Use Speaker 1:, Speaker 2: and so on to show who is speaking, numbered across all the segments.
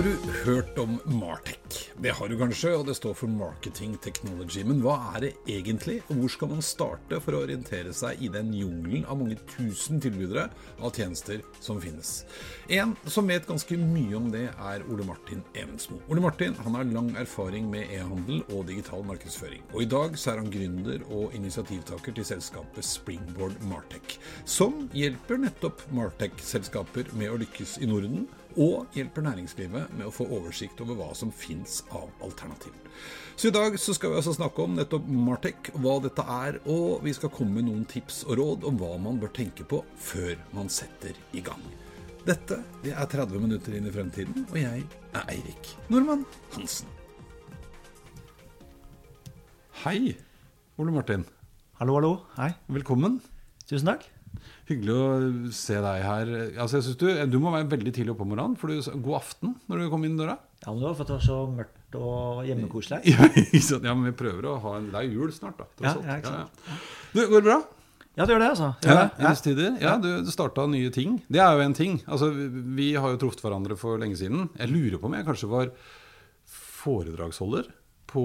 Speaker 1: Har du hørt om Martech? Det har du kanskje, og det står for Marketing Technology. Men hva er det egentlig, og hvor skal man starte for å orientere seg i den jungelen av mange tusen tilbydere av tjenester som finnes? En som vet ganske mye om det, er Ole Martin Evensmo. Ole Martin han har lang erfaring med e-handel og digital markedsføring. Og i dag så er han gründer og initiativtaker til selskapet Springboard Martech, som hjelper nettopp Martech-selskaper med å lykkes i Norden og hjelper næringslivet med å få oversikt over hva som fins av alternativer. Så i dag så skal vi altså snakke om nettopp Martech, hva dette er, og vi skal komme med noen tips og råd om hva man bør tenke på før man setter i gang. Dette det er 30 minutter inn i fremtiden, og jeg er Eirik Normann Hansen. Hei, Ole Martin.
Speaker 2: Hallo, hallo. Hei.
Speaker 1: Velkommen.
Speaker 2: Tusen takk.
Speaker 1: Hyggelig å se deg her. Altså, jeg synes du, du må være veldig tidlig oppe om morgenen. For du, god aften når du kom inn døra.
Speaker 2: Ja, men det var for at det var så mørkt og hjemmekoselig.
Speaker 1: Ja, ja, men vi prøver å ha en Det er jul snart, da.
Speaker 2: Ja, ja, ikke sant.
Speaker 1: Ja, ja. Du, går det bra?
Speaker 2: Ja, det gjør det, altså. Det
Speaker 1: Ja,
Speaker 2: gjør det.
Speaker 1: Ja. Ja, du, du starta nye ting. Det er jo en ting. Altså, vi, vi har jo truffet hverandre for lenge siden. Jeg lurer på om jeg kanskje var foredragsholder på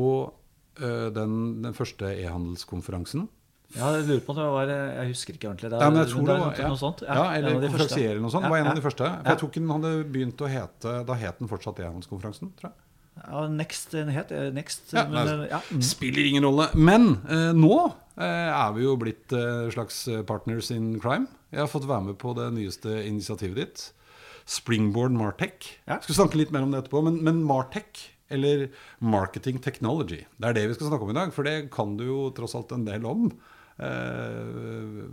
Speaker 1: øh, den, den første e-handelskonferansen.
Speaker 2: Ja, jeg lurer på om det var Jeg husker ikke ordentlig. Det,
Speaker 1: Ja, men jeg tror det var ja.
Speaker 2: noe sånt.
Speaker 1: Ja, eller
Speaker 2: de første.
Speaker 1: konferansier eller noe sånt.
Speaker 2: Ja,
Speaker 1: var en av de første. For jeg ikke den hadde begynt å hete Da het den fortsatt e-handelskonferansen, tror jeg.
Speaker 2: Ja, Next het eh, Next.
Speaker 1: Ja,
Speaker 2: men,
Speaker 1: nei,
Speaker 2: ja. mm.
Speaker 1: Spiller ingen rolle. Men eh, nå eh, er vi jo blitt eh, slags partners in crime. Jeg har fått være med på det nyeste initiativet ditt. Springboard Martech.
Speaker 2: Ja.
Speaker 1: Skal snakke litt mer om det etterpå. Men, men Martech, eller Marketing Technology, det er det vi skal snakke om i dag. For det kan du jo tross alt en del om. Uh,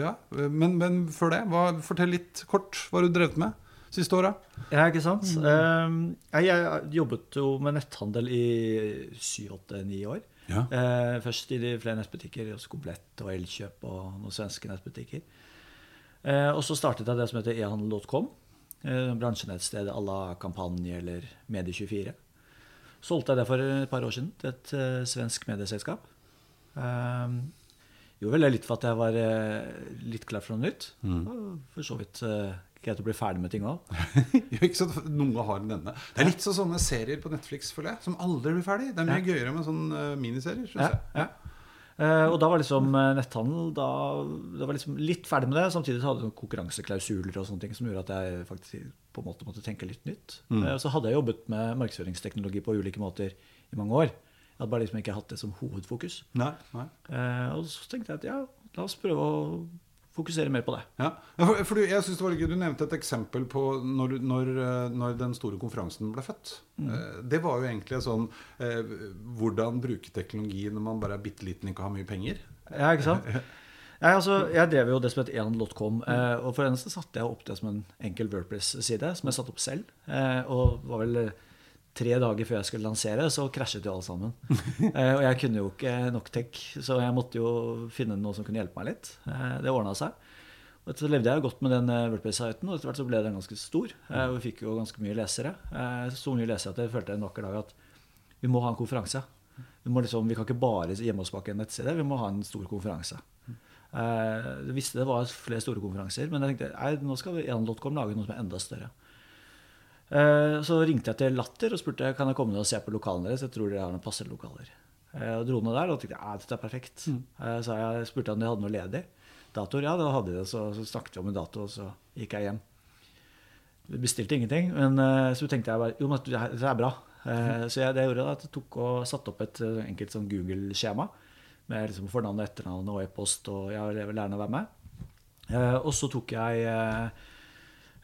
Speaker 1: ja, men, men før det, hva, fortell litt kort hva du drevet med siste åra.
Speaker 2: Ja, ikke sant?
Speaker 1: Mm.
Speaker 2: Uh, jeg, jobbet jo med netthandel i syv, åtte, ni år.
Speaker 1: Ja.
Speaker 2: Uh, først i de flere nettbutikker, hos Komplett og Elkjøp og noen svenske nettbutikker. Og så startet jeg det som heter ehandel.com. Eh, bransjenettsted à la Kampanje eller Medie24. Solgte jeg det for et par år siden til et uh, svensk medieselskap. Eh, gjorde vel det litt for at jeg var uh, litt klar for noe nytt. Og for så vidt eh, greit å bli ferdig med ting òg.
Speaker 1: Ikke sant? Noe har en ende. Det er litt sånn sånne serier på Netflix føler jeg, som aldri blir ferdig. Det er mye gøyere med sånne eh, miniserier. Synes
Speaker 2: Ja,
Speaker 1: jeg.
Speaker 2: ja. Eh, og da var liksom eh, netthandel da, da var liksom litt ferdig med det. Samtidig så hadde jeg konkurranseklausuler og sånne ting som gjorde at jeg faktisk på en måte måtte tenke litt nytt. Eh, så hadde jeg jobbet med markedsføringsteknologi på ulike måter i mange år. Jeg hadde bare liksom ikke hatt det som hovedfokus.
Speaker 1: Nei, nei.
Speaker 2: Og så tenkte jeg at ja, la oss prøve å fokusere mer på det.
Speaker 1: Ja. For, for du, jeg synes det var gøy, du nevnte et eksempel på når, når, eh, når den store konferansen ble født. Mm. Det var jo egentlig sånn eh, Hvordan bruke teknologi når man bare er bitte liten og ikke har mye penger.
Speaker 2: Ja, ikke sant? Jeg, altså, jeg drev jo det som het ehandel.com, eh, og for eneste satte jeg opp det som en enkel Wordpress-side, som jeg satte opp selv. Eh, og var vel eh, tre dager før jeg skulle lansere, så krasjet jo alle sammen. Eh, og jeg kunne jo ikke nok tech, så jeg måtte jo finne noe som kunne hjelpe meg litt. Eh, det ordna seg. Og så levde jeg jo godt med den eh, Wordpress-siten, og etter hvert så ble den ganske stor. Eh, og vi fikk jo ganske mye lesere. Eh, så mye lesere at jeg følte en vakker dag at vi må ha en konferanse. Vi, må liksom, vi kan ikke bare gjemme oss bak en nettside, vi må ha en stor konferanse. Eh, Jeg visste det var flere store konferanser, men jeg tenkte nei, nå skal Ehan.com lage noe som er enda større. Eh, Så ringte jeg til Latter og spurte kan jeg komme ned og se på lokalene deres. Jeg tror dere har noen passende lokaler. Eh, Og dro ned der og tenkte ja, dette er perfekt. Eh, Så jeg spurte om de hadde noe ledig. Datoer, ja, da hadde de det. Så, så snakket vi om en dato, og så gikk jeg hjem. Bestilte ingenting, men så tenkte jeg bare jo, men det er bra. Eh, Så jeg, det jeg gjorde, da, at jeg tok og satte opp et enkelt sånn Google-skjema med liksom fornavn og etternavn og e-post, og jeg vil gjerne være med. Og så tok jeg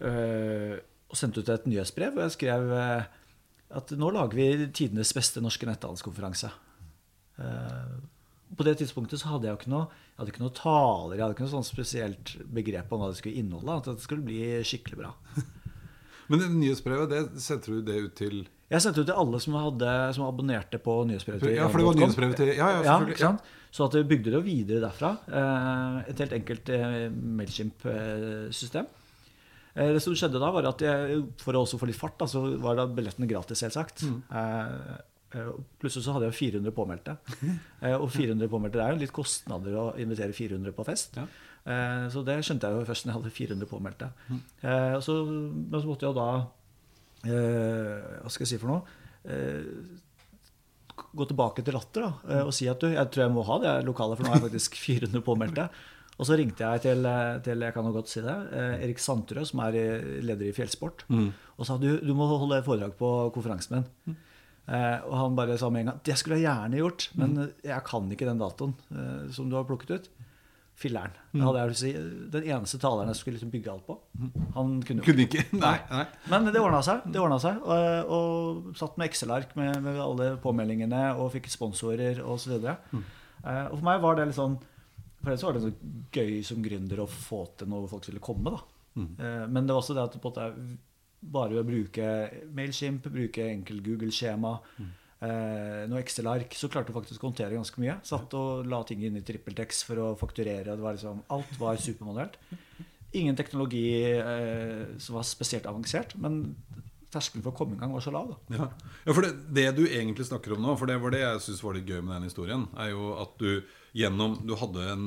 Speaker 2: øh, og sendte ut et nyhetsbrev hvor jeg skrev eh, at nå lager vi tidenes beste norske netthandelskonferanse. Eh, på det tidspunktet så hadde jeg jo ikke noe, jeg hadde ikke noe taler, jeg hadde ikke noe sånn spesielt begrep om hva det skulle inneholde. At det skulle bli skikkelig bra.
Speaker 1: Men det nyhetsbrevet, det sendte du det ut til
Speaker 2: Jeg sendte ut til alle som, hadde, som abonnerte på nyhetsbrevet. til
Speaker 1: Ja, for det var nyhetsbrevet til Ja, ja,
Speaker 2: Ja,
Speaker 1: selvfølgelig.
Speaker 2: sant? Så at vi bygde det videre derfra. Eh, Et helt enkelt Mailchimp-system. Det som skjedde da, var at jeg, for å også få litt fart, da, så var da billettene gratis, selvsagt.
Speaker 1: Mm.
Speaker 2: Eh, eh, Plutselig så hadde jeg 400 påmeldte. Eh, Og 400 påmeldte det er jo litt kostnader å invitere 400 på fest.
Speaker 1: Ja.
Speaker 2: Eh, Så det skjønte jeg jo først når jeg hadde 400 påmeldte.
Speaker 1: Mm.
Speaker 2: Eh, Så, men så måtte jeg jo da eh, Hva skal jeg si for noe? Eh, gå tilbake til Latter da, eh, og si at du, jeg tror jeg må ha det lokalet, for nå har jeg faktisk 400 påmeldte. Og så ringte jeg til, eh, til jeg kan jo godt si det, eh, Erik Santerød, som er leder i Fjellsport, og sa du, du må holde foredrag på konferansen min. Eh, og han bare sa med en gang det skulle jeg gjerne gjort, men eh, jeg kan ikke den datoen eh, som du har plukket ut. Filler'n. Å si. Den eneste taleren jeg skulle liksom bygge alt på. Han kunne
Speaker 1: Kunne ikke? Nei. nei.
Speaker 2: men det ordna seg. det ordna seg og, og satt med Excel-ark med, med alle påmeldingene og fikk sponsorer osv. Mm. Eh, og for meg var det litt sånn For ellers var det så gøy som gründer å få til noe folk ville komme. da. Mm. men det var også det at på en bare ved å bruke Mailchimp, bruke enkel Google-skjema, eh, noe Excel-ark, så klarte du faktisk å håndtere ganske mye. Satt og la ting inn i TrippelTex for å fakturere. Det var liksom, alt var supermanuelt. Ingen teknologi eh, som var spesielt avansert, men terskelen for å komme i gang var så lav. da.
Speaker 1: Ja, ja for det, det du egentlig snakker om nå, for det var det jeg syns var litt gøy med den historien, er jo at du gjennom Du hadde en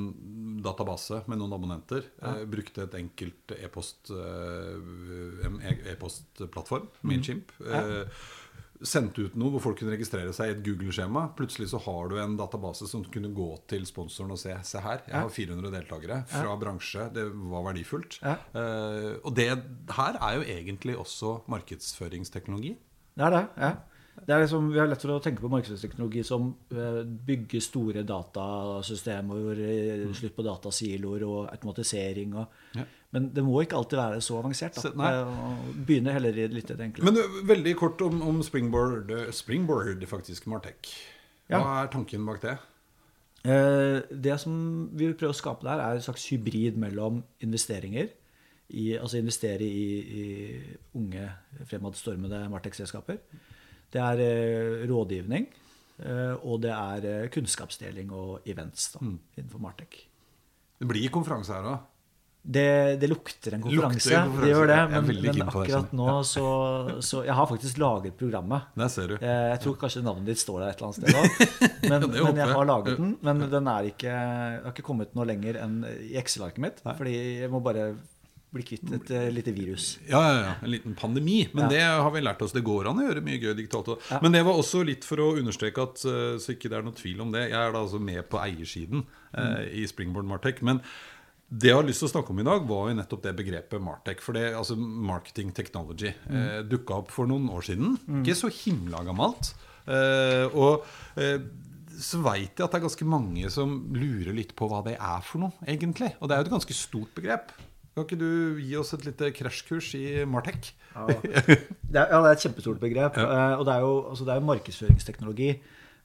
Speaker 1: database med noen abonnenter. Eh, brukte et enkelt e-post eh, en e- e-postplattform, Mailchimp. Eh, sendte ut noe hvor folk kunne registrere seg i et Google-skjema. Plutselig så har du en database som kunne gå til sponsoren og se Se her, jeg har 400 deltakere fra bransje. Det var verdifullt.
Speaker 2: Ja.
Speaker 1: Eh, og det her er jo egentlig også markedsføringsteknologi.
Speaker 2: Det er det. ja. Det er liksom, vi har lett for å tenke på markedsteknologi som eh, bygger store datasystemer, eh, slutt på datasiloer og automatisering. Og,
Speaker 1: Ja.
Speaker 2: Men det må ikke alltid være så avansert. Da.
Speaker 1: Begynner
Speaker 2: Eh, heller i litt det enkle.
Speaker 1: Men uh, veldig kort om, om Springboard, Springboard faktisk, Martek. Hva
Speaker 2: Ja.
Speaker 1: er tanken bak det?
Speaker 2: Eh, Det som vi vil prøve å skape der, er en slags hybrid mellom investeringer. I, altså investere i, i unge, fremadstormede Martex-selskaper. Det er eh, rådgivning. eh, og det er eh, kunnskapsdeling og events da, innenfor Martek.
Speaker 1: Det blir konferanse her òg.
Speaker 2: Det, det lukter en konferanse.
Speaker 1: Lukter en konferanse.
Speaker 2: Det gjør det. Men, men akkurat nå så, så Jeg har faktisk laget programmet.
Speaker 1: Der ser du.
Speaker 2: Jeg tror kanskje navnet ditt står der et eller annet sted nå. Men,
Speaker 1: ja,
Speaker 2: men jeg. har laget den. Men den er ikke, har ikke kommet noe lenger enn i Excel-arket mitt. Fordi jeg må bare bli kvitt et eh, lite virus.
Speaker 1: Ja, ja, ja, en liten pandemi. Men
Speaker 2: Ja.
Speaker 1: det har vi lært oss. Det går an å gjøre mye gøy digitalt.
Speaker 2: Ja.
Speaker 1: Men det var også litt for å understreke at uh, så ikke det er noe tvil om det. Jeg er da altså med på eiersiden uh, i Springboard Martech. Men det jeg har lyst til å snakke om i dag, var jo nettopp det begrepet Martech. For det, altså marketing technology, uh, dukka opp for noen år siden. Ikke så himla gammelt. Eh, og eh, så veit jeg at det er ganske mange som lurer litt på hva det er for noe, egentlig. Og det er jo et ganske stort begrep. Kan ikke du gi oss et lite krasjkurs i Martech?
Speaker 2: Det er, ja, det er et kjempestort begrep. Ja. Og det er jo, altså det er jo markedsføringsteknologi.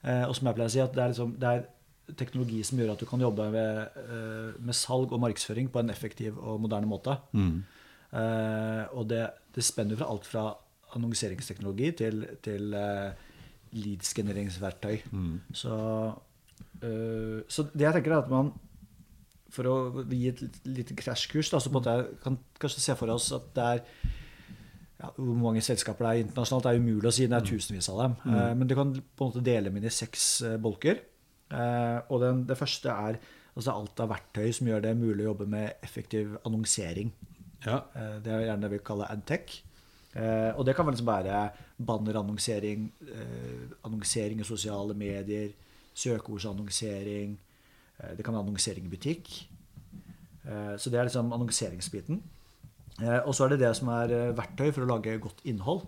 Speaker 2: eh, Og som jeg pleier å si, at det er, liksom, det er teknologi som gjør at du kan jobbe med, eh, med salg og markedsføring på en effektiv og moderne måte. Mm. og det, det spenner fra alt fra annonseringsteknologi til, til leads-genereringsverktøy. Så, eh, så det jeg tenker er at man for å gi et lite krasjkurs, så på en måte kan kanskje se for oss at det er ja, Hvor mange selskaper det er internasjonalt, det er umulig å si. Det er tusenvis av dem. Eh, men du kan på en måte dele dem inn i seks eh, bolker. Eh, og den, det første er altså alt av verktøy som gjør det mulig å jobbe med effektiv annonsering.
Speaker 1: Ja.
Speaker 2: Det er gjerne det vi kaller adtech. Og det kan vel liksom være bannerannonsering, annonsering i sosiale medier, søkeordsannonsering. Eh, det kan være annonsering i butikk. Eh, så det er liksom annonseringsbiten. Eh, og så er det det som er verktøy for å lage godt innhold.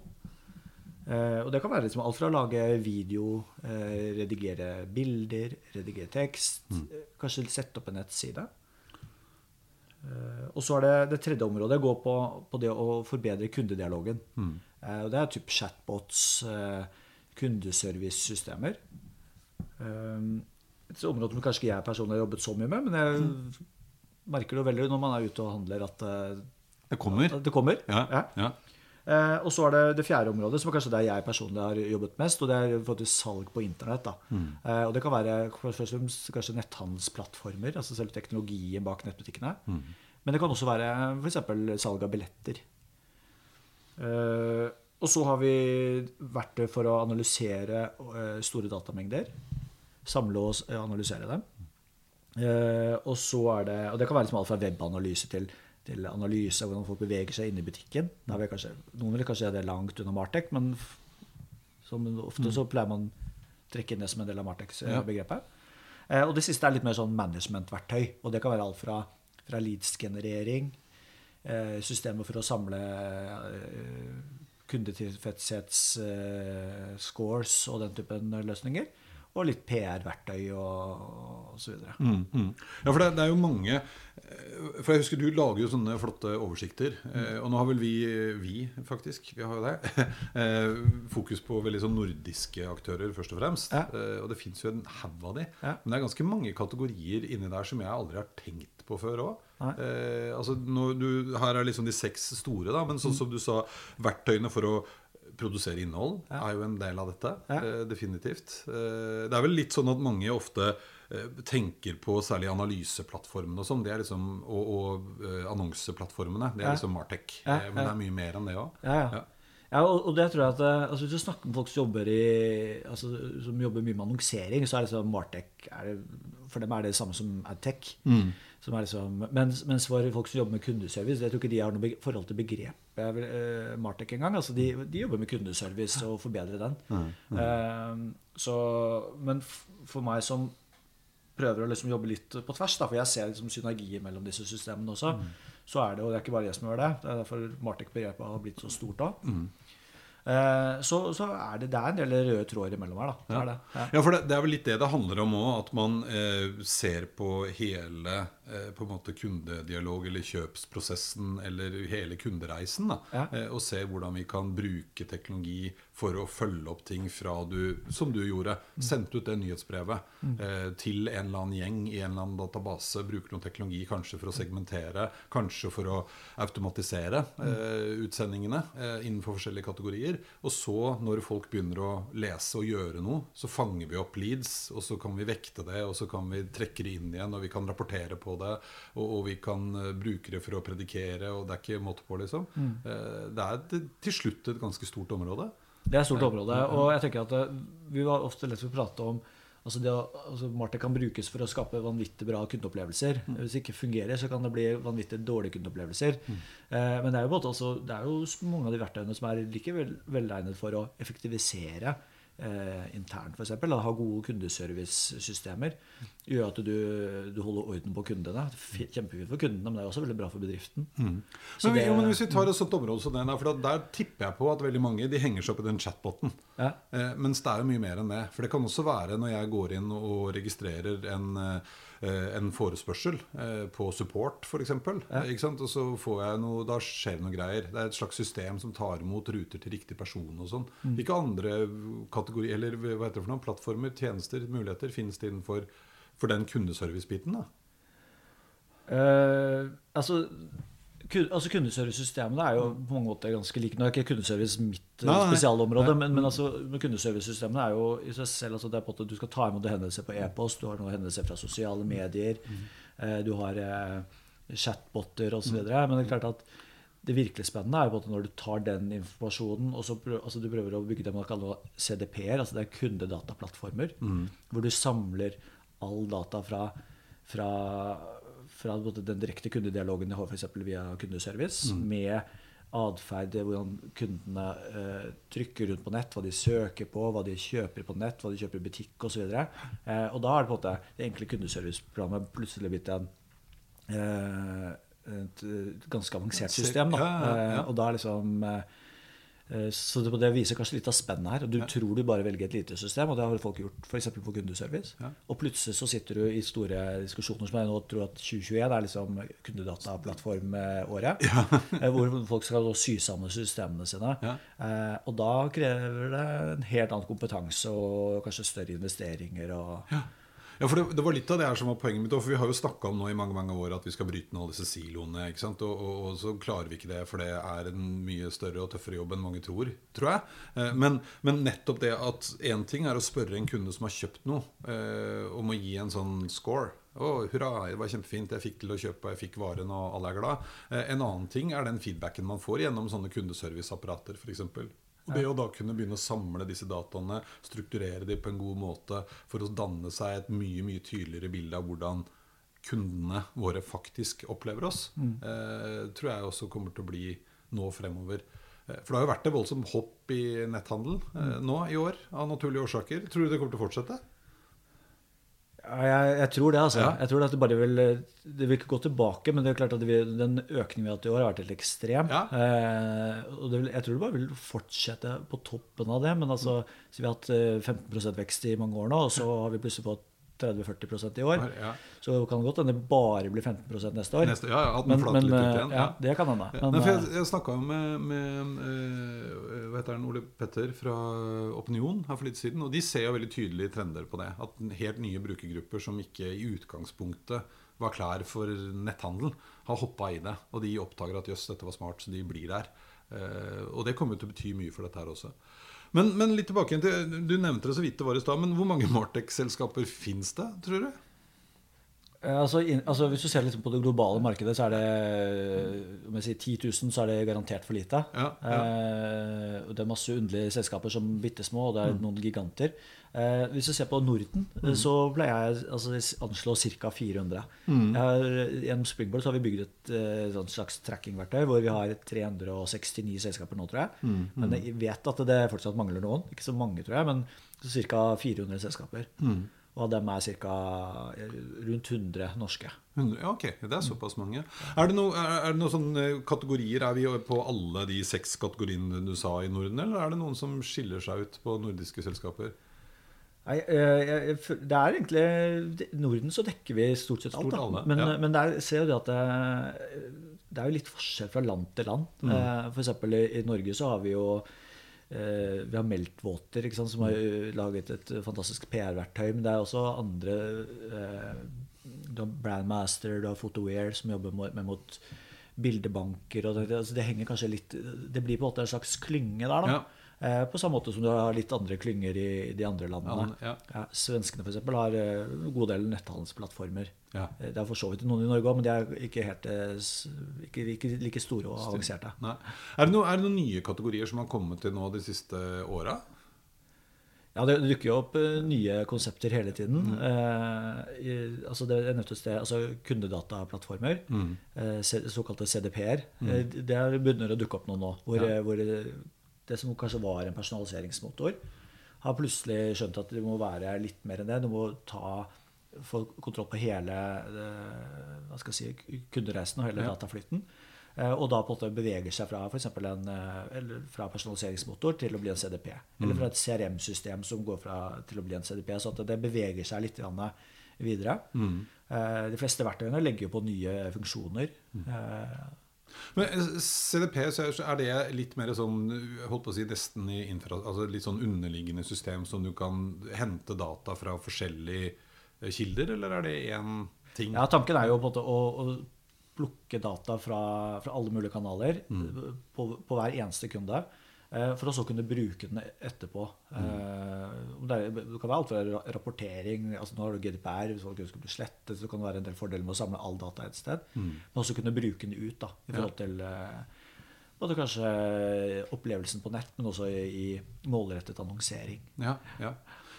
Speaker 2: Og det kan være liksom alt fra å lage video, redigere bilder, redigere tekst, mm. kanskje sette opp en nettside. Og så er det det tredje området går på, på det å forbedre kundedialogen. Mm. og det er type chatbots, kundeservicesystemer. Et område som kanskje ikke jeg personlig har jobbet så mye med, men jeg merker det veldig når man er ute og handler, at eh,
Speaker 1: Det kommer.
Speaker 2: at det kommer.
Speaker 1: Ja.
Speaker 2: Ja.
Speaker 1: ja.
Speaker 2: Eh, og så er det det fjerde området, som er kanskje der jeg personlig har jobbet mest, og det er faktisk salg på internett. da. Eh, og det kan være først og fremst kanskje netthandelsplattformer, altså selve teknologien bak nettbutikkene. Men det kan også være f.eks. salg av billetter. Eh, og så har vi verktøy for å analysere eh, store datamengder. Samle og analysere dem. Eh, og så er det Og det kan være liksom alt fra webanalyse til, til analyse av hvordan folk beveger seg inn i butikken. Vil kanskje, noen vil kanskje gjøre det langt unna Martek, men som ofte så pleier man å trekke inn det som en del av. Martex-begrepet. Eh, og det siste er litt mer sånn managementverktøy. Og det kan være alt fra, fra leads-generering, eh, systemer for å samle eh, kundetilfredshets-scores og den typen løsninger. Og litt PR-verktøy og, og så videre.
Speaker 1: Mm, mm. Ja, for det, det er jo mange eh, For jeg husker du lager jo sånne flotte oversikter. Mm. Og nå har vel vi, vi faktisk, vi har jo det, eh, fokus på veldig sånn nordiske aktører først og fremst.
Speaker 2: Ja.
Speaker 1: Og det fins jo en haug av de.
Speaker 2: Ja.
Speaker 1: Men det er ganske mange kategorier inni der som jeg aldri har tenkt på før òg. Eh, altså, her er liksom de seks store, da, men sånn som du sa, verktøyene for å produsere innhold er jo en del av dette. Eh, definitivt. Eh, det er vel litt sånn at mange ofte eh, tenker på særlig analyseplattformene og sånn. Liksom, og og annonseplattformene. Det er liksom Martech. Men det er mye mer enn det òg.
Speaker 2: Ja, og, og det tror jeg at eh, altså, Hvis du snakker med folk som jobber, i, altså, som jobber mye med annonsering, så er det sånn Martech er det, For dem er det det samme som Adtech. Som er liksom, mens, mens for folk som jobber med kundeservice, jeg tror ikke de har noe forhold til begrepet uh, Martech engang. Altså, de, de jobber med kundeservice og forbedrer den. Eh, så, men for meg som prøver å liksom jobbe litt på tvers, da, for jeg ser liksom synergier mellom disse systemene også, så er det, og det er ikke bare jeg som gjør det, det er derfor Martech-begrepet har blitt så stort da. Eh, så, så er det, det er en del røde tråder imellom her, da. Det er det. Ja.
Speaker 1: Ja, for det, det er vel litt det det handler om òg. At man eh, ser på hele eh, på en måte kundedialog eller kjøpsprosessen eller hele kundereisen. Da,
Speaker 2: Ja.
Speaker 1: eh, og se hvordan vi kan bruke teknologi for å følge opp ting fra du, som du gjorde. Sendte ut det nyhetsbrevet eh, til en eller annen gjeng i en eller annen database. Bruker noe teknologi kanskje for å segmentere, kanskje for å automatisere eh, utsendingene eh, innenfor forskjellige kategorier. Og så, når folk begynner å lese og gjøre noe, så fanger vi opp leads, og så kan vi vekte det, og så kan vi trekke det inn igjen, og vi kan rapportere på det, og, og vi kan eh, bruke det for å predikere, og det er ikke måte på, liksom. Mm. det er til- slutt et ganske stort område.
Speaker 2: Det er et stort område. Og jeg tenker at eh, vi var ofte lett for å prate om altså det, altså Martin kan brukes for å skape vanvittig bra kundeopplevelser. Hvis det ikke fungerer, så kan det bli vanvittig dårlige kundeopplevelser. Eh, men det er jo, også, det er jo mange av de verktøyene som er like vel, velegnet for å effektivisere eh, internt, f.eks. Ha gode kundeservicesystemer. Gjør at du, du holder orden på kundene. Kjempefint for kundene, men det er også veldig bra for bedriften. Så
Speaker 1: Men,
Speaker 2: det-
Speaker 1: jo, men hvis vi tar et sånt område som det, for der tipper jeg på at veldig mange de henger seg opp i den chatboten.
Speaker 2: Ja.
Speaker 1: Eh, mens det er jo mye mer enn det. For det kan også være når jeg går inn og registrerer en, eh, en forespørsel eh, på support, f.eks. Ja. Og så får jeg noe, da skjer det noe greier. Det er et slags system som tar imot ruter til riktig person og sånn. Hvilke andre kategori, eller hva heter det for noen, plattformer, tjenester, muligheter finnes det innenfor for den kundeservice-biten. da.
Speaker 2: Uh, altså, altså Kundeservicesystemene er jo på mange måter ganske like. Nå er ikke kundeservice mitt eh,
Speaker 1: Nei,
Speaker 2: spesialområde,
Speaker 1: Nei.
Speaker 2: men, men altså, men kundeservicesystemene er jo i seg selv altså det er på at Du skal ta imot hendelser på e-post, du har noen hendelser fra sosiale medier, mm. du har eh, chatboter osv. Men det er klart at det virkelig spennende er jo på en når du tar den informasjonen og så prøver, altså du prøver å bygge det man kaller CDP-er, altså det er kundedataplattformer, hvor du samler all data fra, fra, fra den direkte kundedialogen de har f.eks. via kundeservice, med atferd, hvordan kundene uh, trykker rundt på nett, hva de søker på, hva de kjøper på nett, hva de kjøper i butikk osv. Eh, og da er det på en måte det enkle kundeserviceprogrammet plutselig blitt en uh, et eh, ganske avansert system. Da. Og da er liksom Så det, det viser kanskje litt av spennet her. Du tror du bare velger et lite system, og det har folk gjort f.eks. på kundeservice.
Speaker 1: Ja.
Speaker 2: Og plutselig så sitter du i store diskusjoner som jeg nå tror at 2021 er liksom kundedataplattformåret. Ja. Hvor folk skal sy sammen systemene sine.
Speaker 1: Ja.
Speaker 2: Eh, Og da krever det en helt annen kompetanse og kanskje større investeringer. og...
Speaker 1: Ja, for det, det var litt av det her som var poenget mitt. For vi har jo snakka om nå i mange mange år at vi skal bryte ned alle disse siloene. ikke sant? Og, og, og så klarer vi ikke det, for det er en mye større og tøffere jobb enn mange tror. tror jeg. Eh, Men, men nettopp det at én ting er å spørre en kunde som har kjøpt noe, eh, om å gi en sånn score. Å, hurra, det var kjempefint, jeg fikk til å kjøpe, jeg fikk varen, og alle er glad. Eh, En annen ting er den feedbacken man får gjennom sånne kundeserviceapparater, f.eks. Og det å da kunne begynne å samle disse dataene, strukturere dem på en god måte for å danne seg et mye mye tydeligere bilde av hvordan kundene våre faktisk opplever oss, eh, tror jeg også kommer til å bli nå fremover. Eh, For det har jo vært et voldsomt hopp i netthandel eh, nå i år, av naturlige årsaker. Tror du det kommer til å fortsette?
Speaker 2: Ja, jeg, jeg tror det, altså.
Speaker 1: Ja.
Speaker 2: Jeg tror at det bare vil Det vil ikke gå tilbake, men det er klart at vil, den økningen vi har hatt i år, har vært helt ekstrem.
Speaker 1: Ja.
Speaker 2: Eh, og det vil, jeg tror det bare vil fortsette på toppen av det. Men altså, så vi har hatt eh, 15% vekst i mange år nå, og så har vi plutselig fått 30-40% i år.
Speaker 1: Ja.
Speaker 2: Så kan det godt hende det bare blir 15% neste år.
Speaker 1: Neste, ja, ja, at den
Speaker 2: men, men
Speaker 1: litt ut
Speaker 2: eh,
Speaker 1: igjen.
Speaker 2: ja, det kan hende.
Speaker 1: Ja,
Speaker 2: Men,
Speaker 1: jeg
Speaker 2: eh,
Speaker 1: jeg snakka med, med øh, hva heter han, Ole Petter fra Opinion her for litt siden, og de ser jo veldig tydelige trender på det. At helt nye brukergrupper som ikke i utgangspunktet var klar for netthandel, har hoppa i det. Og de oppdager at jøss, dette var smart, så de blir der. Uh, og det kommer jo til å bety mye for dette her også. Men, men litt tilbake igjen til, Du nevnte det så vidt det var i stad, men hvor mange Martech-selskaper fins det, tror du?
Speaker 2: Eh, Altså, in, altså Hvis du ser litt på det globale markedet, så er det om jeg sier 10 000, så er det garantert for lite.
Speaker 1: Ja, ja.
Speaker 2: Eh, det er masse underlige selskaper som bitte små, og det
Speaker 1: Mm.
Speaker 2: er noen giganter. Eh, hvis du ser på Norden, mm. så pleier jeg altså, anslå ca. 400.
Speaker 1: Mm.
Speaker 2: Har, gjennom Springboard så har vi bygd et et slags trackingverktøy hvor vi har 369 selskaper nå, tror jeg.
Speaker 1: Mm,
Speaker 2: Men jeg vet at det fortsatt mangler noen. Ikke så mange, tror jeg, men ca. 400 selskaper. Og av dem er ca. rundt 100 norske.
Speaker 1: 100, ja, ok, det er såpass mange. Er det, noe, det noen sånne kategorier? Er vi på alle de seks kategoriene du sa i Norden, eller er det noen som skiller seg ut på nordiske selskaper?
Speaker 2: Nei, eh, det er egentlig I Norden så dekker vi stort sett alt.
Speaker 1: Stort
Speaker 2: Da.
Speaker 1: alle,
Speaker 2: Men,
Speaker 1: ja.
Speaker 2: men der ser jo det at det, det er jo litt forskjell fra land til land.
Speaker 1: Mm.
Speaker 2: F.eks. I, Norge så har vi jo eh, vi har Meltwater, sant, som har laget et fantastisk PR-verktøy. Men det er også andre eh, Du har Brandmaster, du har Photoware, som jobber med mot bildebanker. Og det, altså det henger kanskje litt Det blir på en måte en slags klynge der, da.
Speaker 1: Ja.
Speaker 2: Eh, på samme måte som du har litt andre klynger i de andre landene.
Speaker 1: Ja,
Speaker 2: Ja, svenskene for eksempel, har eh, en god del netthandelsplattformer.
Speaker 1: Ja.
Speaker 2: Eh, Det er for så vidt noen i Norge òg, men de er ikke, helt, eh, ikke, ikke like store og avanserte.
Speaker 1: Er, det noen, er det noen nye kategorier som har kommet til nå de siste åra?
Speaker 2: Ja, det dukker jo opp eh, nye konsepter hele tiden. Eh, i, altså det er nødt å sted, altså Kundedataplattformer, eh, såkalte CDP-er. Eh, det er begynner å dukke opp noe nå. Hvor,
Speaker 1: Ja.
Speaker 2: eh, hvor det, som kanskje var en personaliseringsmotor, har plutselig skjønt at det må være litt mer enn det. Du må ta, få kontroll på hele eh, hva skal jeg si, kundereisen og hele
Speaker 1: Ja.
Speaker 2: dataflytten. Eh, Og da på en måte beveger seg fra for en, eh, eller fra personaliseringsmotor til å bli en CDP. Eller fra et CRM-system som går fra, til å bli en CDP. Så at det beveger seg litt videre. Mm. De fleste verktøyene legger jo på nye funksjoner. Eh,
Speaker 1: Men eh, CDP så er- det litt mer sånn holdt på å si nesten i infra, altså litt sånn underliggende system som du kan hente data fra forskjellige eh, kilder, eller er det én ting?
Speaker 2: Ja, Tanken er jo på en måte å, å plukke data fra, fra alle mulige kanaler på, på hver eneste kunde. Eh, For å så kunne bruke den etterpå. Mm. Det, er, kan være alt fra rapportering altså Nå har du GDPR, hvis folk ønsker å bli slettet, så kan det være en del fordeler med å samle all data et sted. Men også kunne bruke den ut da, i forhold til eh, både kanskje opplevelsen på nett, men også i, i målrettet annonsering.
Speaker 1: Ja, ja.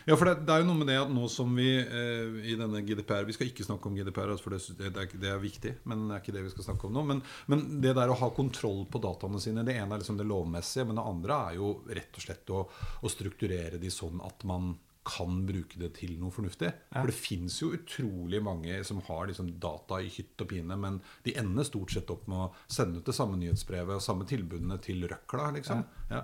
Speaker 1: Ja for det, det er jo noe med det at nå som vi eh, i denne GDPR Vi skal ikke snakke om GDPR, altså, for det, det, er, det er viktig, men det er ikke det vi skal snakke om nå. Men, men det der å ha kontroll på dataene sine, det ene er liksom det lovmessige, men det andre er jo rett og slett å, å strukturere de sånn at man kan bruke det til noe fornuftig. For det fins jo utrolig mange som har liksom data i hytt og pine, men de ender stort sett opp med å sende ut det samme nyhetsbrevet og samme tilbudene til røkla. liksom. Ja.
Speaker 2: Ja,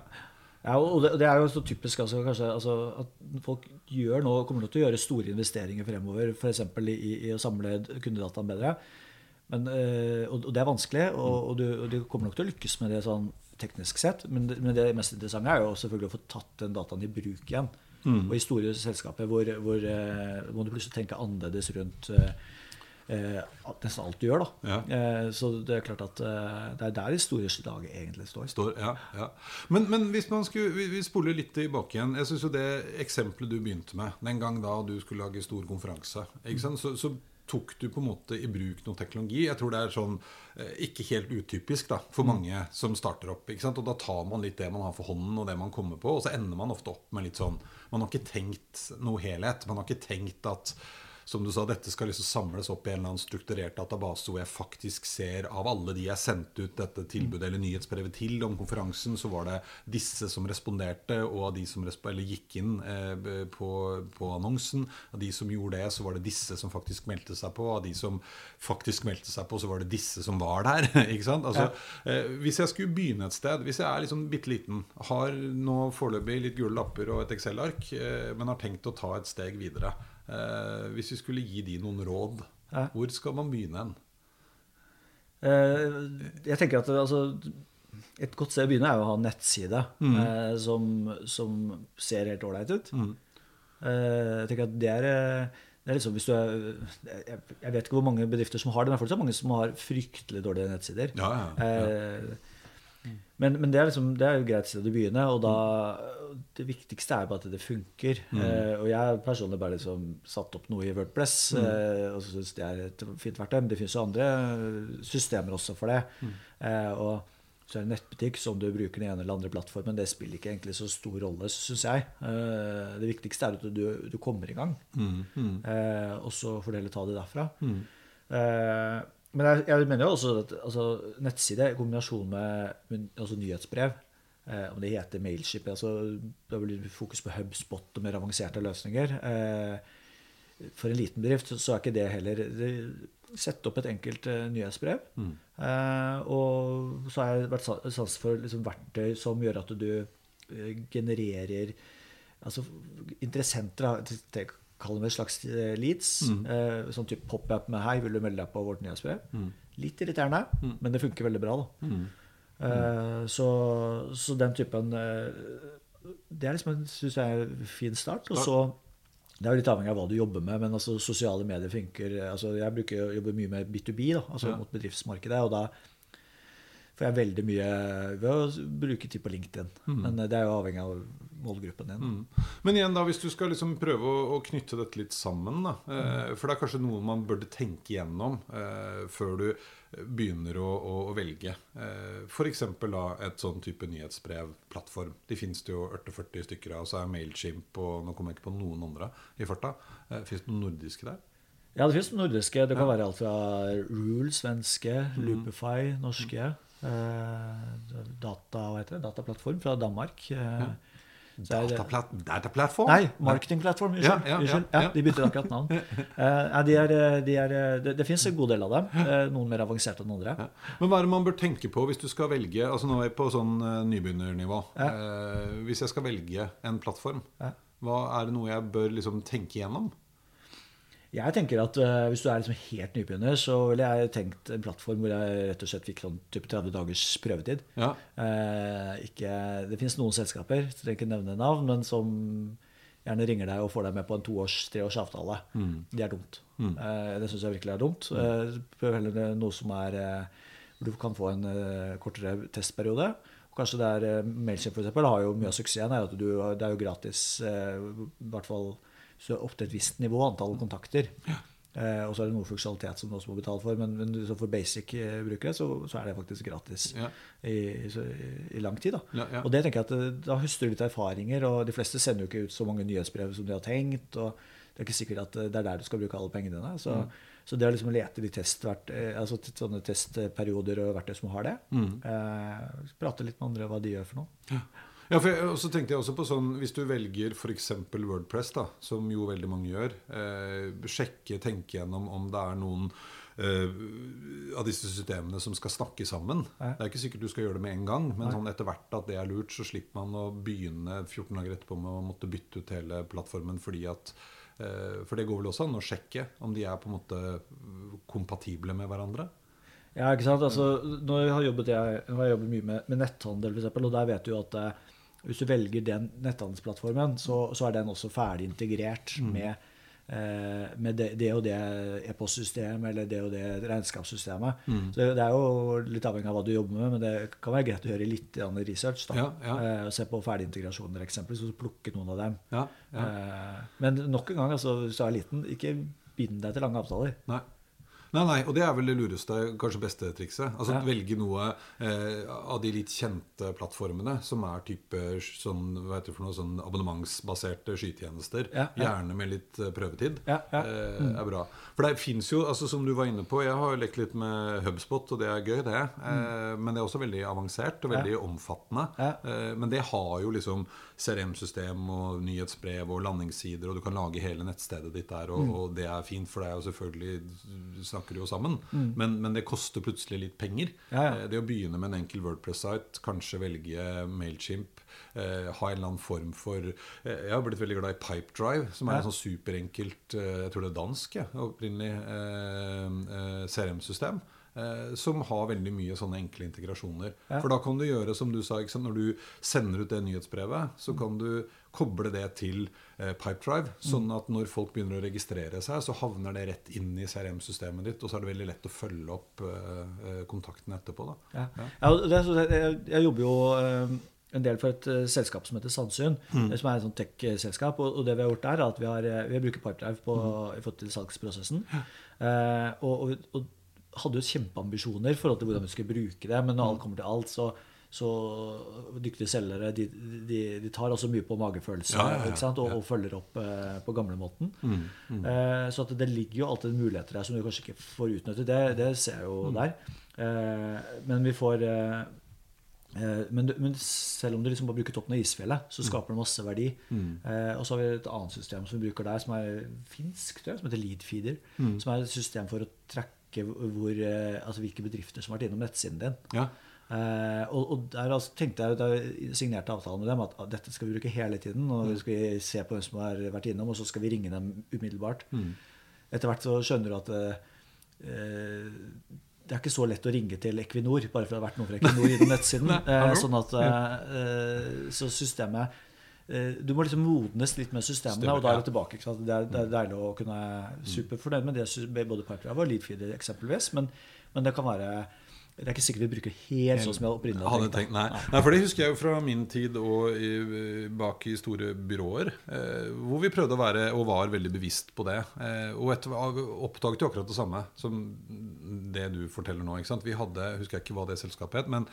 Speaker 2: og det, det, er jo så typisk altså, kanskje, altså, at folk gjør nå, kommer til å gjøre store investeringer fremover, f.eks. I, i å samle kundedataen bedre. Men, øh, og, det er vanskelig, og, og, du, og, du, kommer nok til å lykkes med det sånn teknisk sett. Men det, men det mest interessante er jo selvfølgelig å få tatt den dataen i bruk igjen. Mm. Og i store selskaper hvor, hvor uh, må du plutselig tenke annerledes rundt uh, nesten alt du gjør. da. Ja. så det er klart at det er der de store slaget egentlig står.
Speaker 1: står ja, ja. Men, men, hvis man skulle, vi, vi spoler litt tilbake igjen. Jeg synes jo Det eksempelet du begynte med, den gang da du skulle lage stor konferanse, så, så tok du på en måte i bruk noe teknologi. Jeg tror det er sånn ikke helt utypisk da, for mange som starter opp. Og Da tar man litt det man har for hånden, og det man kommer på, og så ender man ofte opp med litt sånn Man har ikke tenkt noe helhet. Man har ikke tenkt at som du sa, dette skal liksom samles opp i en eller annen strukturert database hvor jeg faktisk ser av alle de jeg sendte ut dette tilbudet eller nyhetsbrevet til om konferansen, så var det disse som responderte, og av de som gikk inn eh, på, på, annonsen. Av de som gjorde det, så var det disse som faktisk meldte seg på. Av de som faktisk meldte seg på, så var det disse som var der. ikke sant? Altså, ja. eh, hvis jeg skulle begynne et sted, hvis jeg er liksom bitte liten, har nå foreløpig litt gule lapper og et Excel-ark, eh, men har tenkt å ta et steg videre Eh, hvis vi skulle gi de noen råd, ja. hvor skal man begynne hen?
Speaker 2: Eh, jeg tenker at altså, Et godt sted å begynne er å ha en nettside mm. eh, som, som, ser helt ålreit ut. Mm. Eh, jeg tenker at det er, det er liksom hvis du er, jeg, jeg, vet ikke hvor mange bedrifter som har det, men det er fortsatt mange som har fryktelig dårlige nettsider. Ja, ja, ja. Eh, men, men det, er liksom, det er jo greit sted å begynne, og da det viktigste er bare at det funker. Mm. Eh, og jeg personlig bare liksom satt opp noe i Wordpress, mm. eh, og så syns det er et fint verktøy. Men det finnes jo andre systemer også for det. Mm. Eh, og så er det nettbutikk som du bruker den ene eller andre plattformen. Det spiller ikke egentlig så stor rolle, syns jeg. Eh, det viktigste er at du, du kommer i gang. Mm. Mm. Eh, og så får du heller ta det derfra. Mm. Eh, men jeg, jeg, mener jo også at altså, nettside i kombinasjon med altså, nyhetsbrev eh, Om det heter Mailship altså, Da blir det fokus på HubSpot og mer avanserte løsninger. Eh, for en liten bedrift så er ikke det heller Sett opp et enkelt eh, nyhetsbrev. Mm. Eh, og så har jeg vært sans for liksom, verktøy som gjør at du eh, genererer altså, interessenter kaller det et slags eh, leads. Mm. Eh, sånn type pop-up med 'Hei, vil du melde deg på vårt nyhetsbrev?' Mm. Litt irriterende, mm. men det funker veldig bra. da. Mm. Så, så, den typen eh, Det er liksom, synes jeg, er en fin start. Og så det er jo litt avhengig av hva du jobber med, men altså, sosiale medier funker. Altså, jeg bruker jobber mye med B2B, da, altså ja. mot bedriftsmarkedet. og da får jeg er veldig mye ved å bruke tid på LinkedIn. Mm. Men det er jo avhengig av målgruppen din. Mm.
Speaker 1: Men igjen da, hvis du skal liksom prøve å, å, knytte dette litt sammen, da, mm. for det er kanskje noe man burde tenke gjennom eh, før du begynner å, å, å velge. Eh, F.eks. et sånn type nyhetsbrevplattform. De finnes det jo 40 stykker av. Og så er Mailchimp og nå kommer jeg ikke på noen andre i farta. Eh, fins det noen nordiske der?
Speaker 2: Ja, det finnes nordiske. Det kan ja. være alt fra Rule, svenske, mm. Loopify, norske. Eh, data, hva heter det? Dataplattform fra Danmark. Eh, ja.
Speaker 1: Dataplattform?
Speaker 2: Nei, marketingplattform. Unnskyld. Ja, ja, ja, de bytter akkurat navn. uh, de er, de er, det, det fins en god del av dem. Noen mer avanserte enn andre.
Speaker 1: Men hva er det man bør tenke på hvis du skal velge altså Nå er jeg på sånn nybegynnernivå. hvis jeg skal velge en plattform, hva er det noe jeg bør liksom tenke gjennom?
Speaker 2: Jeg tenker at uh, Hvis du er liksom helt nybegynner, så ville jeg tenkt en plattform hvor jeg rett og slett fikk sånn type 30 dagers prøvetid. Ja. Uh, ikke, det finnes noen selskaper, jeg trenger ikke nevne navn, men som gjerne ringer deg og får deg med på en toårs, treårs avtale. Mm. Det er dumt. Mm. Uh, det syns jeg virkelig er dumt. prøv heller noe som er hvor du kan få en kortere testperiode. Kanskje det er Mailchimp for eksempel, har jo mye av suksessen er at du, det er jo gratis, i hvert fall så opp til et visst nivå, antall kontakter. Ja. Eh, og så er det noe funksjonalitet som du også må betale for. Men, men for basic-brukere så, så, er det faktisk gratis ja. i, så, i, lang tid. Da. Ja, og det tenker jeg at eh, da høster du litt erfaringer. Og de fleste sender jo ikke ut så mange nyhetsbrev som de har tenkt. og det er ikke sikkert at eh, det er der du skal bruke alle pengene dine. Så, mm. så det å liksom lete eh, altså sånne testperioder og verktøy som har det, mm. eh, prate litt med andre hva de gjør for noe.
Speaker 1: Ja, for så tenkte jeg også på sånn Hvis du velger f.eks. Wordpress, da, som jo veldig mange gjør, eh, sjekke, tenke gjennom om det er noen eh, av disse systemene som skal snakke sammen.
Speaker 2: Ja.
Speaker 1: Det er ikke sikkert du skal gjøre det med en gang, men sånn etter hvert at det er lurt, så slipper man å begynne 14 dager etterpå med å måtte bytte ut hele plattformen fordi at eh, For det går vel også an å sjekke om de er på en måte kompatible med hverandre.
Speaker 2: Ja, ikke sant? Altså, nå har jeg jobbet, jeg, nå har jeg jobbet mye med, med netthandel, eksempel, og der vet du jo at eh, hvis du velger den netthandelsplattformen, så, så er den også ferdig integrert med, eh, med det, det og det e-postsystemet eller det og det regnskapssystemet. Så det er jo litt avhengig av hva du jobber med, men det kan være greit å gjøre litt research. da.
Speaker 1: Ja, ja.
Speaker 2: Eh, se på ferdigintegrasjoner eksempel, eksempelvis, og så plukke noen av dem.
Speaker 1: Ja, ja.
Speaker 2: Eh, men nok en gang, altså, hvis du er liten, ikke bind deg til lange avtaler.
Speaker 1: Nei. Nei, nei, og det er vel det lureste, kanskje beste trikset. Altså
Speaker 2: Ja.
Speaker 1: Velge noe eh, av de litt kjente plattformene, som er type sånn, heter det for noe, sånn abonnementsbaserte skytjenester.
Speaker 2: Ja, ja.
Speaker 1: Gjerne med litt eh, prøvetid.
Speaker 2: Ja, ja.
Speaker 1: Eh, er bra. For det fins jo, altså som du var inne på, jeg har lekt litt med Hubspot, og det er gøy, det. Eh, men det er også veldig avansert og veldig omfattende.
Speaker 2: Mm.
Speaker 1: Eh, men det har jo liksom CRM-system og nyhetsbrev og landingssider, og du kan lage hele nettstedet ditt der,
Speaker 2: Mm.
Speaker 1: og, og det er fint, for det er jo selvfølgelig du snakker jo sammen. Men, men det koster plutselig litt penger.
Speaker 2: Mm. Ja, ja.
Speaker 1: Eh, Det å begynne med en enkel Wordpress-site, kanskje velge Mailchimp, eh, ha en eller annen form for eh, Jeg har blitt veldig glad i Pipedrive, som er
Speaker 2: Ja.
Speaker 1: en sånn superenkelt eh, Jeg tror det er dansk, ja, opprinnelig eh, eh, CRM-system. Eh, som har veldig mye sånne enkle integrasjoner.
Speaker 2: Ja.
Speaker 1: For da kan du gjøre som du sa, når du sender ut det nyhetsbrevet, så kan du koble det til eh, Pipedrive. Sånn at når folk begynner å registrere seg, så havner det rett inn i CRM-systemet ditt. Og så er det veldig lett å følge opp eh, eh, kontakten etterpå. Da.
Speaker 2: Ja. Ja, det, jeg, jeg jobber jo eh, en del for et uh, selskap som heter Sandsyn,
Speaker 1: Mm.
Speaker 2: eh, som er et sånt tech-selskap. Og, og det vi har gjort der, er at vi har, vi brukt Pipedrive på,
Speaker 1: Mm.
Speaker 2: i forhold til salgsprosessen. Eh, og, og, og hadde jo kjempeambisjoner i forhold til hvordan vi skulle bruke det, men når
Speaker 1: Mm.
Speaker 2: alt kommer til alt, så så dyktige selgere de, de, de tar også mye på magefølelse
Speaker 1: Ja, ja, ja.
Speaker 2: Og, og følger opp eh, på gamlemåten.
Speaker 1: Mm,
Speaker 2: Eh, så det ligger jo alltid muligheter der som du kanskje ikke får utnyttet. Det, det ser jeg jo
Speaker 1: Mm.
Speaker 2: der. Eh, men vi får eh, eh, men, men selv om du liksom bare bruker toppen av isfjellet,
Speaker 1: Mm.
Speaker 2: så skaper det masse verdi. Eh, og så har vi et annet system som vi bruker der, som er finsk, tror jeg, som heter Leadfeeder.
Speaker 1: Mm.
Speaker 2: Som er et system for å trekke hvor, eh, altså hvilke bedrifter som har vært innom nettsiden din.
Speaker 1: Ja.
Speaker 2: Eh, og, og der altså, tenkte jeg da jeg signerte avtalen med dem, at dette skal vi bruke hele tiden. Og
Speaker 1: Mm.
Speaker 2: vi skal se på hvem som har vært innom, og så skal vi ringe dem umiddelbart.
Speaker 1: Mm.
Speaker 2: Etter hvert så skjønner du at eh, eh, det er ikke så lett å ringe til Equinor bare for det har vært noe fra Equinor i den nettsiden. Eh, sånn at Så systemet Du må liksom modnes litt med systemene,
Speaker 1: Stemmer,
Speaker 2: og da er du tilbake. Det, er, det er deilig å kunne superfornøyd med det, både Pipedrive og Leadfeeder eksempelvis, men, men det kan være det er ikke sikkert vi bruker helt sånn som jeg opprinnelig
Speaker 1: Hadde tenkt, nei. nei, for det husker jeg jo fra min tid og i, bak i store byråer, eh, hvor vi prøvde å være og var veldig bevisst på det. Eh, og etter, oppdaget jo akkurat det samme som det du forteller nå. ikke sant? Vi hadde, husker jeg ikke hva det selskapet het, men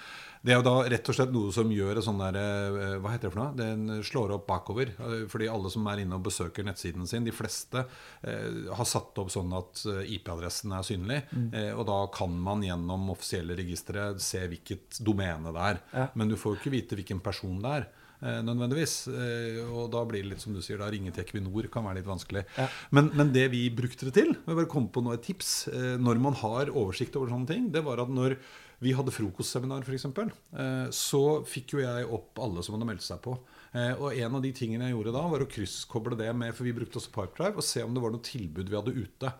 Speaker 1: det er jo da rett og slett noe som gjør sånn der eh, Hva heter det for noe? Den slår opp bakover. eh, Fordi alle som er inne og besøker nettsiden sin, de fleste eh, har satt opp sånn at eh, IP-adressen er synlig. Eh, og da kan man gjennom offisielle registre se hvilket domene det er.
Speaker 2: Ja.
Speaker 1: Men du får jo ikke vite hvilken person det er. eh, Nødvendigvis. Eh, Og da blir det litt som du sier, da ringe til Equinor kan være litt vanskelig.
Speaker 2: Ja.
Speaker 1: Men, men det vi brukte det til, jeg bare kom på noe et tips, eh, når man har oversikt over sånne ting, det var at når vi hadde frokostseminar f.eks., så fikk jo jeg opp alle som hadde meldt seg på. Og en av de tingene jeg gjorde da, var å krysskoble det med For vi brukte også Pipedrive, og se om det var noe tilbud vi hadde ute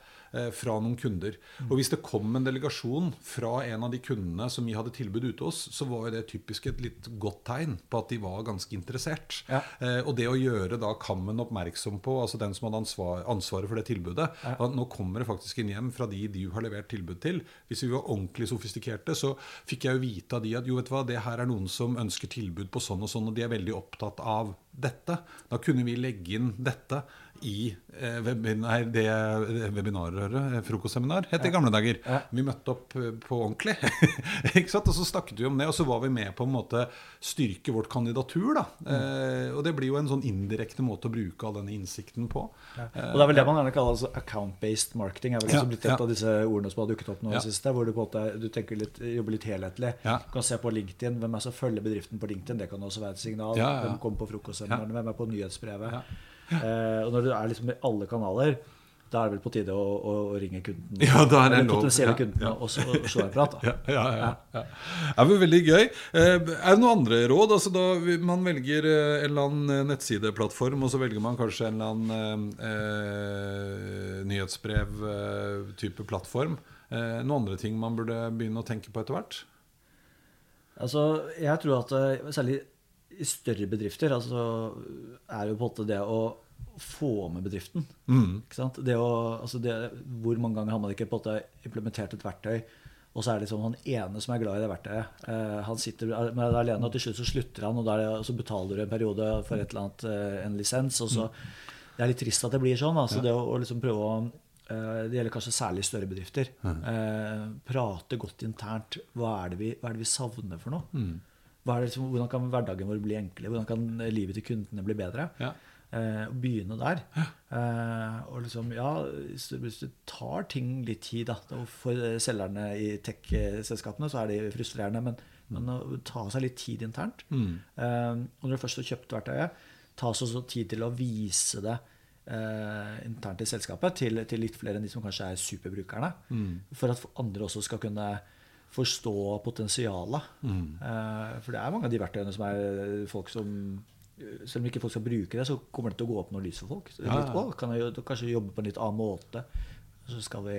Speaker 1: fra noen kunder. Og hvis det kom en delegasjon fra en av de kundene som vi hadde tilbud ute hos, så var jo det typisk et litt godt tegn på at de var ganske interessert.
Speaker 2: Ja.
Speaker 1: Eh, og det å gjøre da kammen oppmerksom på, altså den som hadde ansvar, ansvaret for det tilbudet, at nå kommer det faktisk inn hjem fra de du har levert tilbud til. Hvis vi var ordentlig sofistikerte, så fikk jeg jo vite av de at jo, vet du hva, det her er noen som ønsker tilbud på sånn og sånn, og de er veldig opptatt av dette. Da kunne vi legge inn dette i eh, webinar, det webinarrøret, eh, frokostseminar, het det i gamle dager. Vi møtte opp eh, på ordentlig. ikke sant? Og så snakket vi om det, og så var vi med på en måte styrke vårt kandidatur. da. Eh, og det blir jo en sånn indirekte måte å bruke all denne innsikten på.
Speaker 2: Og det er vel det man gjerne kaller altså account-based marketing. er vel
Speaker 1: Ja,
Speaker 2: også blitt et
Speaker 1: ja.
Speaker 2: av disse ordene som har dukket opp nå i
Speaker 1: Ja.
Speaker 2: siste. Hvor du på en måte du tenker litt, jobber litt helhetlig.
Speaker 1: Ja.
Speaker 2: Du kan se på LinkedIn. Hvem er som følger bedriften på LinkedIn? Det kan også være et signal.
Speaker 1: Ja, ja, ja.
Speaker 2: Hvem kommer på frokostseminarene? Hvem er på nyhetsbrevet?
Speaker 1: Ja.
Speaker 2: Eh, og når du er liksom i alle kanaler, da er det vel på tide å, å, å ringe kunden.
Speaker 1: Ja, da er det lov.
Speaker 2: potensielle
Speaker 1: Ja,
Speaker 2: kundene
Speaker 1: ja.
Speaker 2: og, slå en prat.
Speaker 1: Ja, ja, ja, ja. Det er vel veldig gøy. Eh, Er det noen andre råd? Altså da Man velger eh, en eller annen eh, nettsideplattform, og så velger man kanskje en eller annen eh, nyhetsbrev-type plattform. Eh, noen andre ting man burde begynne å tenke på etter hvert?
Speaker 2: Altså, jeg tror at særlig i større bedrifter altså, er jo på en måte det å få med bedriften.
Speaker 1: Mm.
Speaker 2: Ikke sant? Det å, altså det, hvor mange ganger har man ikke på en måte implementert et verktøy, og så er det liksom han ene som er glad i det verktøyet. Eh, han sitter med det alene, og til slutt så slutter han, og, da er og så betaler du en periode for et eller annet, eh, en lisens. og så Det er litt trist at det blir sånn. altså Det å, å liksom prøve å eh, Det gjelder kanskje særlig større bedrifter. Eh, prate godt internt. Hva er det vi, hva er det vi savner for noe? Hva det liksom, hvordan kan hverdagen vår bli enklere? Hvordan kan livet til kundene bli bedre?
Speaker 1: Ja.
Speaker 2: Eh, og begynne der. Eh, og liksom, ja, hvis du tar ting litt tid, da. For selgerne i tech-selskapene så er det frustrerende, men, men å ta seg litt tid internt. Eh, og når du først har kjøpt verktøyet, ta seg også tid til å vise det eh, internt i selskapet til, til litt flere enn de som kanskje er superbrukerne. For at andre også skal kunne forstå potensialet. Eh, for det er mange av de verktøyene som er folk som selv om ikke folk skal bruke det, så kommer det til å gå opp noe lys for folk. Så
Speaker 1: Ja,
Speaker 2: litt, «Å, kan jeg kanskje jobbe på en litt annen måte? Så skal vi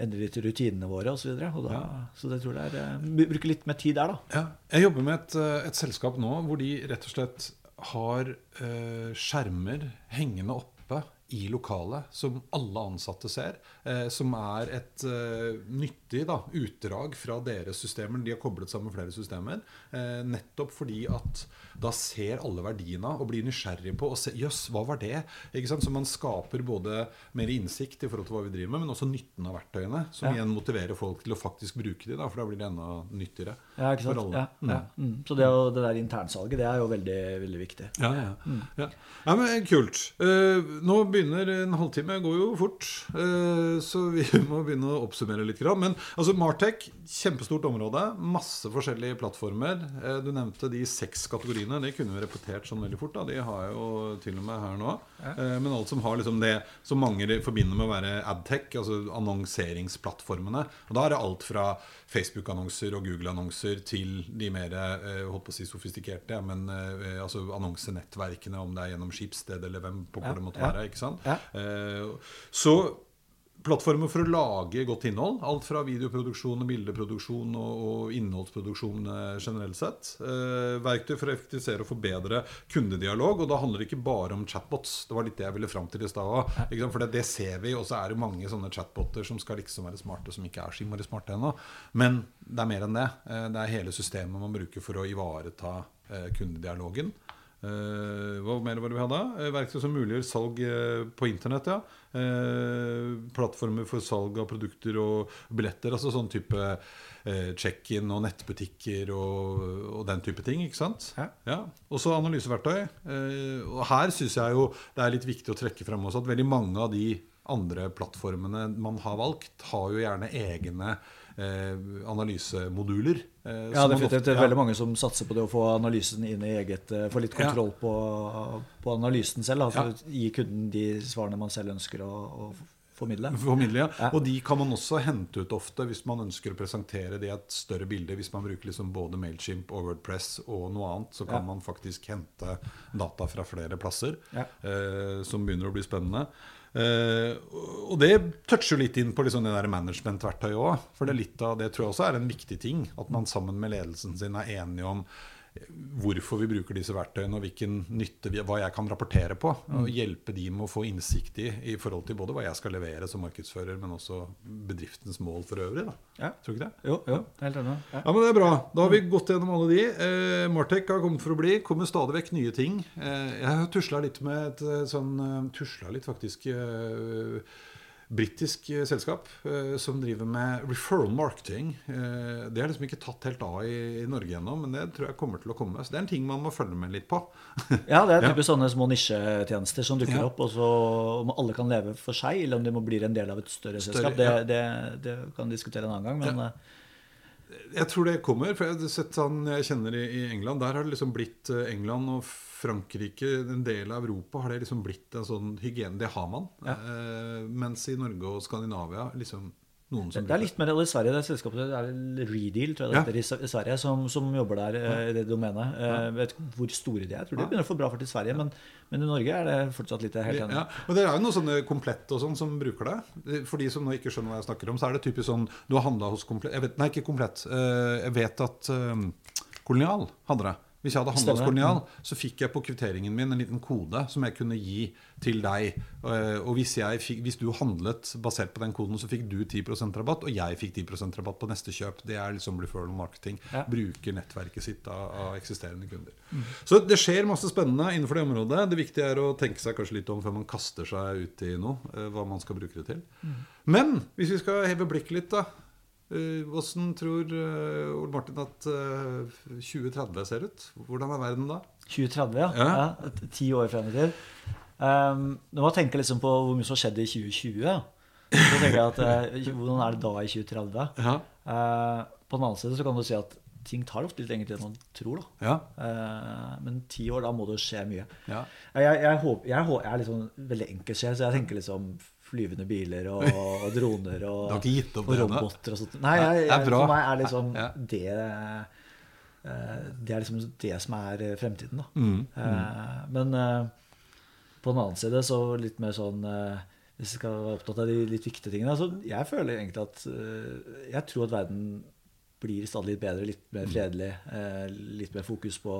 Speaker 2: endre litt rutinene våre osv. Så, og da,
Speaker 1: Ja.
Speaker 2: så det tror jeg er eh, Bruke litt mer tid der, da.
Speaker 1: Ja. Jeg jobber med et, eh, et selskap nå hvor de rett og slett har eh, skjermer hengende oppe i lokalet som alle ansatte ser. Eh, som er et eh, nyttig da, utdrag fra deres systemer. De har koblet sammen flere systemer. Eh, nettopp fordi at da ser alle verdiene og blir nysgjerrig på og ser, Jøss, hva var det? Ikke sant? Så man skaper både mer innsikt i forhold til hva vi driver med, men også nytten av verktøyene. Som
Speaker 2: Ja.
Speaker 1: igjen motiverer folk til å faktisk bruke de, da, for da blir det enda nyttigere.
Speaker 2: Ja?
Speaker 1: For alle.
Speaker 2: Ja, ja. Mm. Så det, det der internsalget, det er jo veldig, veldig viktig.
Speaker 1: Ja, ja. ja. ja men Kult. Uh, nå begynner en halvtime, går jo fort. eh, så vi må begynne å oppsummere litt. Men altså, Martech, kjempestort område. Masse forskjellige plattformer. Eh, du nevnte de seks kategoriene. Det kunne vi repetert sånn veldig fort. Da. De har jeg jo til og med her nå. Eh, men alt som har liksom det som mange forbinder med å være adtech, altså annonseringsplattformene. Og Da er det alt fra Facebook-annonser og Google-annonser til de mer eh, holdt på å si sofistikerte, men eh, altså annonsenettverkene, om det er gjennom Skipsted eller hvem på
Speaker 2: Ja,
Speaker 1: det måtte være. ikke sant? Eh, så plattformer for å lage godt innhold. Alt fra videoproduksjon og bildeproduksjon og, og innholdsproduksjon eh, generelt sett. Eh, verktøy for å effektivisere og forbedre kundedialog. Og da handler det ikke bare om chatbots. Det var litt det jeg ville fram til i stad. For det, det ser vi, og så er det mange sånne chatboter som skal liksom være smarte, som ikke er så innmari smarte ennå. Men det er mer enn det. Eh, det er hele systemet man bruker for å ivareta eh, kundedialogen. Eh, hva mer var det vi hadde? Eh, verktøy som muliggjør salg eh, på internett. ja Plattformer for salg av produkter og billetter. Altså sånn type check-in og nettbutikker og, og den type ting. ikke sant?
Speaker 2: Ja.
Speaker 1: Og så analyseverktøy. Og her syns jeg jo det er litt viktig å trekke frem også at veldig mange av de andre plattformene man har valgt, har jo gjerne egne analysemoduler. eh,
Speaker 2: Ja, definitivt. Det er veldig mange som satser på det å få analysen inn i eget eh, Få litt
Speaker 1: Ja.
Speaker 2: kontroll på, på analysen selv. Altså,
Speaker 1: Ja.
Speaker 2: gi kunden de svarene man selv ønsker å, å formidle.
Speaker 1: Formidle, ja.
Speaker 2: Ja.
Speaker 1: Og de kan man også hente ut ofte hvis man ønsker å presentere det i et større bilde. Hvis man bruker liksom både Mailchimp og Wordpress og noe annet, så kan
Speaker 2: Ja.
Speaker 1: man faktisk hente data fra flere plasser,
Speaker 2: Ja.
Speaker 1: eh, som begynner å bli spennende. Eh, og det toucher litt inn på liksom det der management-verktøyet òg. For det, litt av, det tror jeg også er en viktig ting. At man sammen med ledelsen sin er enige om hvorfor vi bruker disse verktøyene, og hvilken nytte vi, hva jeg kan rapportere på. Og hjelpe de med å få innsikt i i forhold til både hva jeg skal levere som markedsfører, men også bedriftens mål for øvrig. Da.
Speaker 2: Ja.
Speaker 1: Tror du ikke det?
Speaker 2: Jo, jo, helt enig. Ja.
Speaker 1: Ja, men Det er bra. Da har vi gått gjennom alle de. Eh, Martek har kommet for å bli. Kommer stadig vekk nye ting. Eh, jeg har tusla litt med et eh, sånn eh, Tusla litt, faktisk. Eh, Britisk eh, selskap eh, som driver med referral marketing. Eh, det har liksom ikke tatt helt av i, Norge ennå, men det tror jeg kommer til å komme. Så det er en ting man må følge med litt på.
Speaker 2: Ja, det er
Speaker 1: Ja.
Speaker 2: typisk sånne små nisjetjenester som dukker
Speaker 1: Ja.
Speaker 2: opp, og så om alle kan leve for seg, eller om de må bli en del av et større,
Speaker 1: Større,
Speaker 2: selskap. Det,
Speaker 1: ja.
Speaker 2: det, det kan vi diskutere en annen gang, men
Speaker 1: Ja. Jeg tror det kommer. For jeg har sett han jeg kjenner i, England. Der har det liksom blitt England og Frankrike, en del av Europa, har det liksom blitt en sånn hygiene. Det har man.
Speaker 2: Ja.
Speaker 1: Eh, mens i Norge og Skandinavia liksom noen som
Speaker 2: det er litt mer i Sverige, det er selskapet det er Redeal, tror jeg det
Speaker 1: Ja.
Speaker 2: i Sverige, som, som jobber der eh, i det domenet. Eh, Jeg vet ikke hvor store de er. Jeg tror de begynner å få bra fart i Sverige, men, men i Norge er det fortsatt litt helt enig.
Speaker 1: Ja, og Det er jo noe sånne komplett og sånn som bruker det. For de som nå ikke skjønner hva jeg snakker om, så er det typisk sånn Du har handla hos Komplett jeg vet, Nei, ikke Komplett. Eh, Jeg vet at Kolonial hadde det. Hvis jeg hadde handla hos Kolonial, så fikk jeg på kvitteringen min en liten kode som jeg kunne gi til deg. Eh, Og hvis, jeg fikk, hvis du handlet basert på den koden, så fikk du 10% rabatt, og jeg fikk 10% rabatt på neste kjøp. Det er liksom referral marketing.
Speaker 2: Ja.
Speaker 1: Bruker nettverket sitt av, av eksisterende kunder. Så det skjer masse spennende innenfor det området. Det viktige er å tenke seg kanskje litt om før man kaster seg ut i noe, eh, hva man skal bruke det til. Men hvis vi skal heve blikket litt, da. Eh, Hvordan tror eh, Ole Martin at eh, 2030 ser ut? Hvordan er verden da?
Speaker 2: 2030, ja.
Speaker 1: Ja.
Speaker 2: ja. Ti år frem i tid. Um, når man tenker liksom på hvor mye som skjedde i 2020, så tenker jeg at eh, hvordan er det da i 2030?
Speaker 1: Ja.
Speaker 2: Eh, på den annen side så kan du si at ting tar ofte litt lengre tid enn man tror. da.
Speaker 1: Ja.
Speaker 2: Eh, men ti år, da må det skje mye.
Speaker 1: ja.
Speaker 2: Jeg, jeg, jeg, jeg er liksom veldig enkeltskjell, så jeg tenker liksom flyvende biler og, og droner og, og roboter og sånt. Nei, jeg, jeg, for meg er liksom
Speaker 1: Ja.
Speaker 2: det eh, Det er liksom det som er eh, fremtiden, da.
Speaker 1: Mm,
Speaker 2: Mm. men eh, på den annen side så litt mer sånn eh, Hvis vi skal være opptatt av de litt viktige tingene så Jeg føler egentlig at eh, Jeg tror at verden blir stadig litt bedre, litt mer fredelig. eh, litt mer fokus på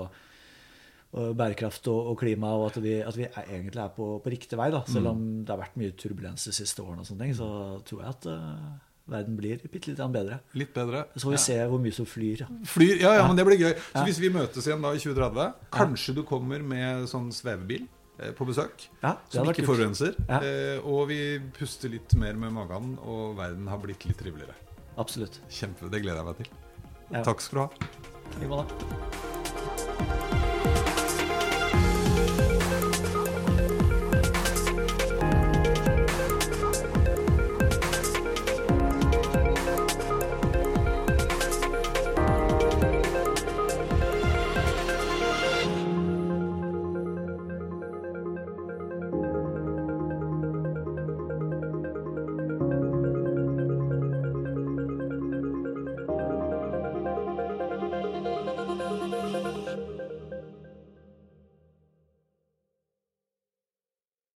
Speaker 2: og bærekraft og, og klima, og at vi, at vi er, egentlig er på, på riktig vei. da. Selv
Speaker 1: Mm.
Speaker 2: om det har vært mye turbulens de siste årene, og sånne ting, så tror jeg at uh, verden blir bitte litt bedre.
Speaker 1: Litt bedre.
Speaker 2: Så får vi
Speaker 1: Ja.
Speaker 2: se hvor mye som flyr. Ja.
Speaker 1: Flyr, ja, ja, men det blir gøy. Så hvis vi møtes igjen da i 2030, kanskje du kommer med sånn svevebil eh, på besøk.
Speaker 2: Ja,
Speaker 1: Som ikke forurenser.
Speaker 2: Ja.
Speaker 1: Eh, og vi puster litt mer med magen, og verden har blitt litt triveligere.
Speaker 2: Absolutt.
Speaker 1: Kjempe, Det gleder jeg meg til.
Speaker 2: Ja.
Speaker 1: Takk skal du ha.
Speaker 2: I like måte.